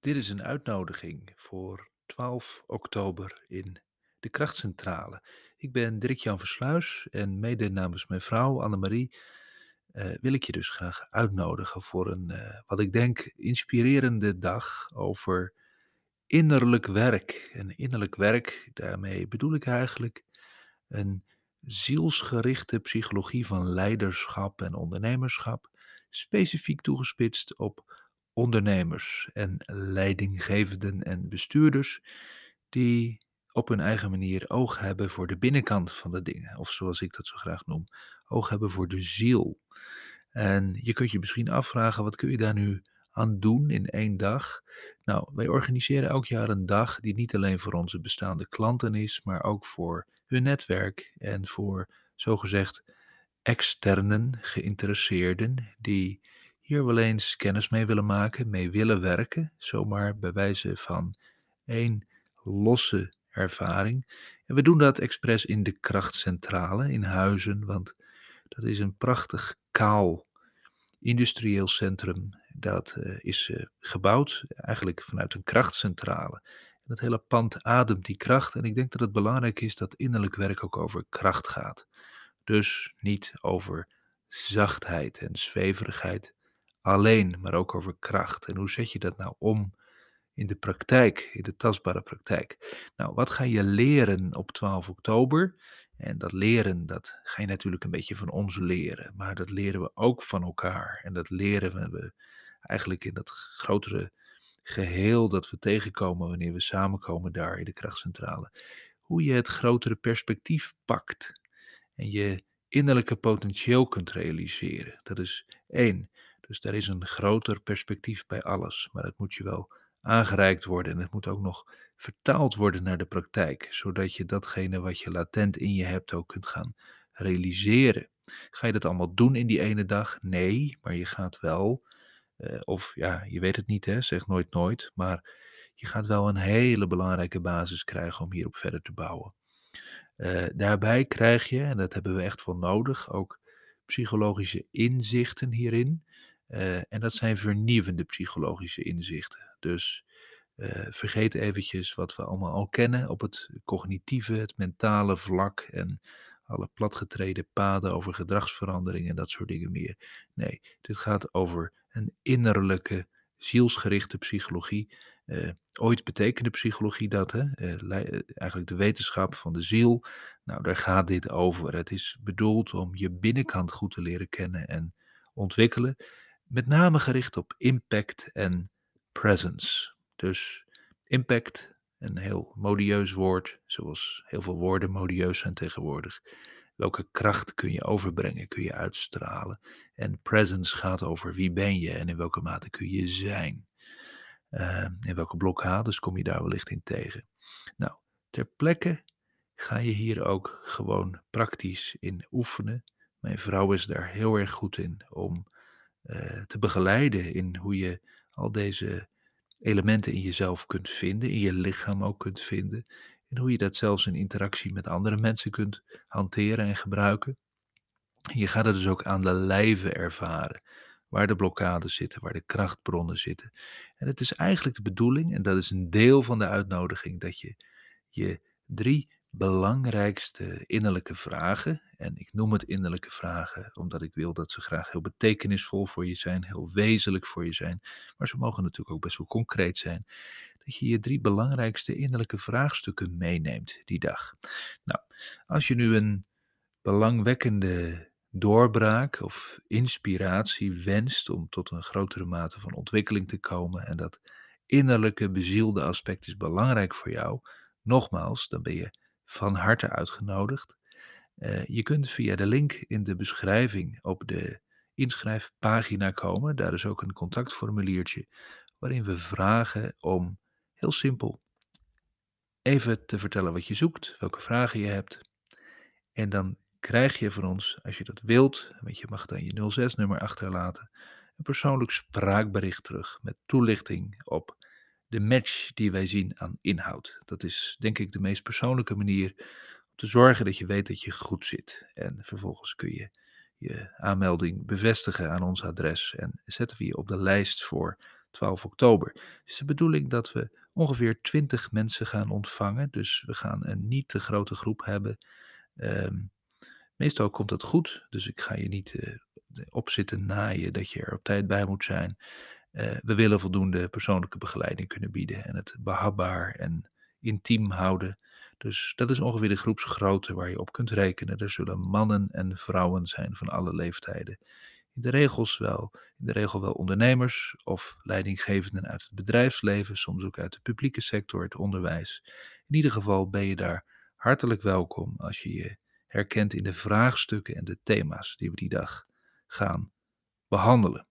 Dit is een uitnodiging voor 12 oktober in de krachtcentrale. Ik ben Dirk-Jan Versluis en mede namens mijn vrouw Annemarie eh, wil ik je dus graag uitnodigen voor een, eh, wat ik denk, inspirerende dag over innerlijk werk. En innerlijk werk, daarmee bedoel ik eigenlijk een zielsgerichte psychologie van leiderschap en ondernemerschap, specifiek toegespitst op ondernemers en leidinggevenden en bestuurders die op hun eigen manier oog hebben voor de binnenkant van de dingen, of zoals ik dat zo graag noem, oog hebben voor de ziel. En je kunt je misschien afvragen, wat kun je daar nu aan doen in één dag? Nou, wij organiseren elk jaar een dag die niet alleen voor onze bestaande klanten is, maar ook voor hun netwerk en voor zogezegd externen, geïnteresseerden, die hier wel eens kennis mee willen maken, mee willen werken, zomaar bij wijze van één losse ervaring. En we doen dat expres in de krachtcentrale in Huizen, want dat is een prachtig kaal industrieel centrum. Dat eh, is eh, gebouwd eigenlijk vanuit een krachtcentrale. En dat hele pand ademt die kracht. En ik denk dat het belangrijk is dat innerlijk werk ook over kracht gaat. Dus niet over zachtheid en zweverigheid alleen, maar ook over kracht. En hoe zet je dat nou om in de praktijk, in de tastbare praktijk? Nou, wat ga je leren op 12 oktober? En dat leren, dat ga je natuurlijk een beetje van ons leren, maar dat leren we ook van elkaar. En dat leren we eigenlijk in dat grotere geheel dat we tegenkomen wanneer we samenkomen daar in de krachtcentrale. Hoe je het grotere perspectief pakt en je innerlijke potentieel kunt realiseren. Dat is één. Dus daar is een groter perspectief bij alles, maar het moet je wel aangereikt worden en het moet ook nog vertaald worden naar de praktijk, zodat je datgene wat je latent in je hebt ook kunt gaan realiseren. Ga je dat allemaal doen in die ene dag? Nee, maar je gaat wel, eh, of ja, je weet het niet, hè, zeg nooit nooit, maar je gaat wel een hele belangrijke basis krijgen om hierop verder te bouwen. Eh, daarbij krijg je, en dat hebben we echt wel nodig, ook psychologische inzichten hierin. Eh, en dat zijn vernieuwende psychologische inzichten. Dus uh, vergeet eventjes wat we allemaal al kennen op het cognitieve, het mentale vlak en alle platgetreden paden over gedragsverandering en dat soort dingen meer. Nee, dit gaat over een innerlijke, zielsgerichte psychologie. Uh, ooit betekende psychologie dat, hè? Eigenlijk de wetenschap van de ziel. Nou, daar gaat dit over. Het is bedoeld om je binnenkant goed te leren kennen en ontwikkelen. Met name gericht op impact en presence. Dus impact, een heel modieus woord, zoals heel veel woorden modieus zijn tegenwoordig. Welke kracht kun je overbrengen, kun je uitstralen? En presence gaat over wie ben je en in welke mate kun je zijn. Uh, in welke blokkades kom je daar wellicht in tegen? Nou, ter plekke ga je hier ook gewoon praktisch in oefenen. Mijn vrouw is daar heel erg goed in om uh, te begeleiden in hoe je al deze elementen in jezelf kunt vinden, in je lichaam ook kunt vinden. En hoe je dat zelfs in interactie met andere mensen kunt hanteren en gebruiken. je gaat het dus ook aan de lijve ervaren. Waar de blokkades zitten, waar de krachtbronnen zitten. En het is eigenlijk de bedoeling, en dat is een deel van de uitnodiging, dat je je drie belangrijkste innerlijke vragen. En ik noem het innerlijke vragen omdat ik wil dat ze graag heel betekenisvol voor je zijn, heel wezenlijk voor je zijn. Maar ze mogen natuurlijk ook best wel concreet zijn. Dat je je drie belangrijkste innerlijke vraagstukken meeneemt die dag. Nou, als je nu een belangwekkende doorbraak of inspiratie wenst om tot een grotere mate van ontwikkeling te komen en dat innerlijke bezielde aspect is belangrijk voor jou, nogmaals, dan ben je van harte uitgenodigd. Uh, je kunt via de link in de beschrijving op de inschrijfpagina komen. Daar is ook een contactformuliertje waarin we vragen om heel simpel even te vertellen wat je zoekt, welke vragen je hebt. En dan krijg je van ons, als je dat wilt, want je mag dan je 06-nummer achterlaten, een persoonlijk spraakbericht terug met toelichting op de match die wij zien aan inhoud. Dat is denk ik de meest persoonlijke manier om te zorgen dat je weet dat je goed zit. En vervolgens kun je je aanmelding bevestigen aan ons adres en zetten we je op de lijst voor 12 oktober. Het is de bedoeling dat we ongeveer 20 mensen gaan ontvangen, dus we gaan een niet te grote groep hebben. Ehm, meestal komt dat goed, dus ik ga je niet eh, op zitten naaien dat je er op tijd bij moet zijn. Eh, we willen voldoende persoonlijke begeleiding kunnen bieden en het behapbaar en intiem houden. Dus dat is ongeveer de groepsgrootte waar je op kunt rekenen. Er zullen mannen en vrouwen zijn van alle leeftijden. In de, regels wel, in de regel wel ondernemers of leidinggevenden uit het bedrijfsleven, soms ook uit de publieke sector, het onderwijs. In ieder geval ben je daar hartelijk welkom als je je herkent in de vraagstukken en de thema's die we die dag gaan behandelen.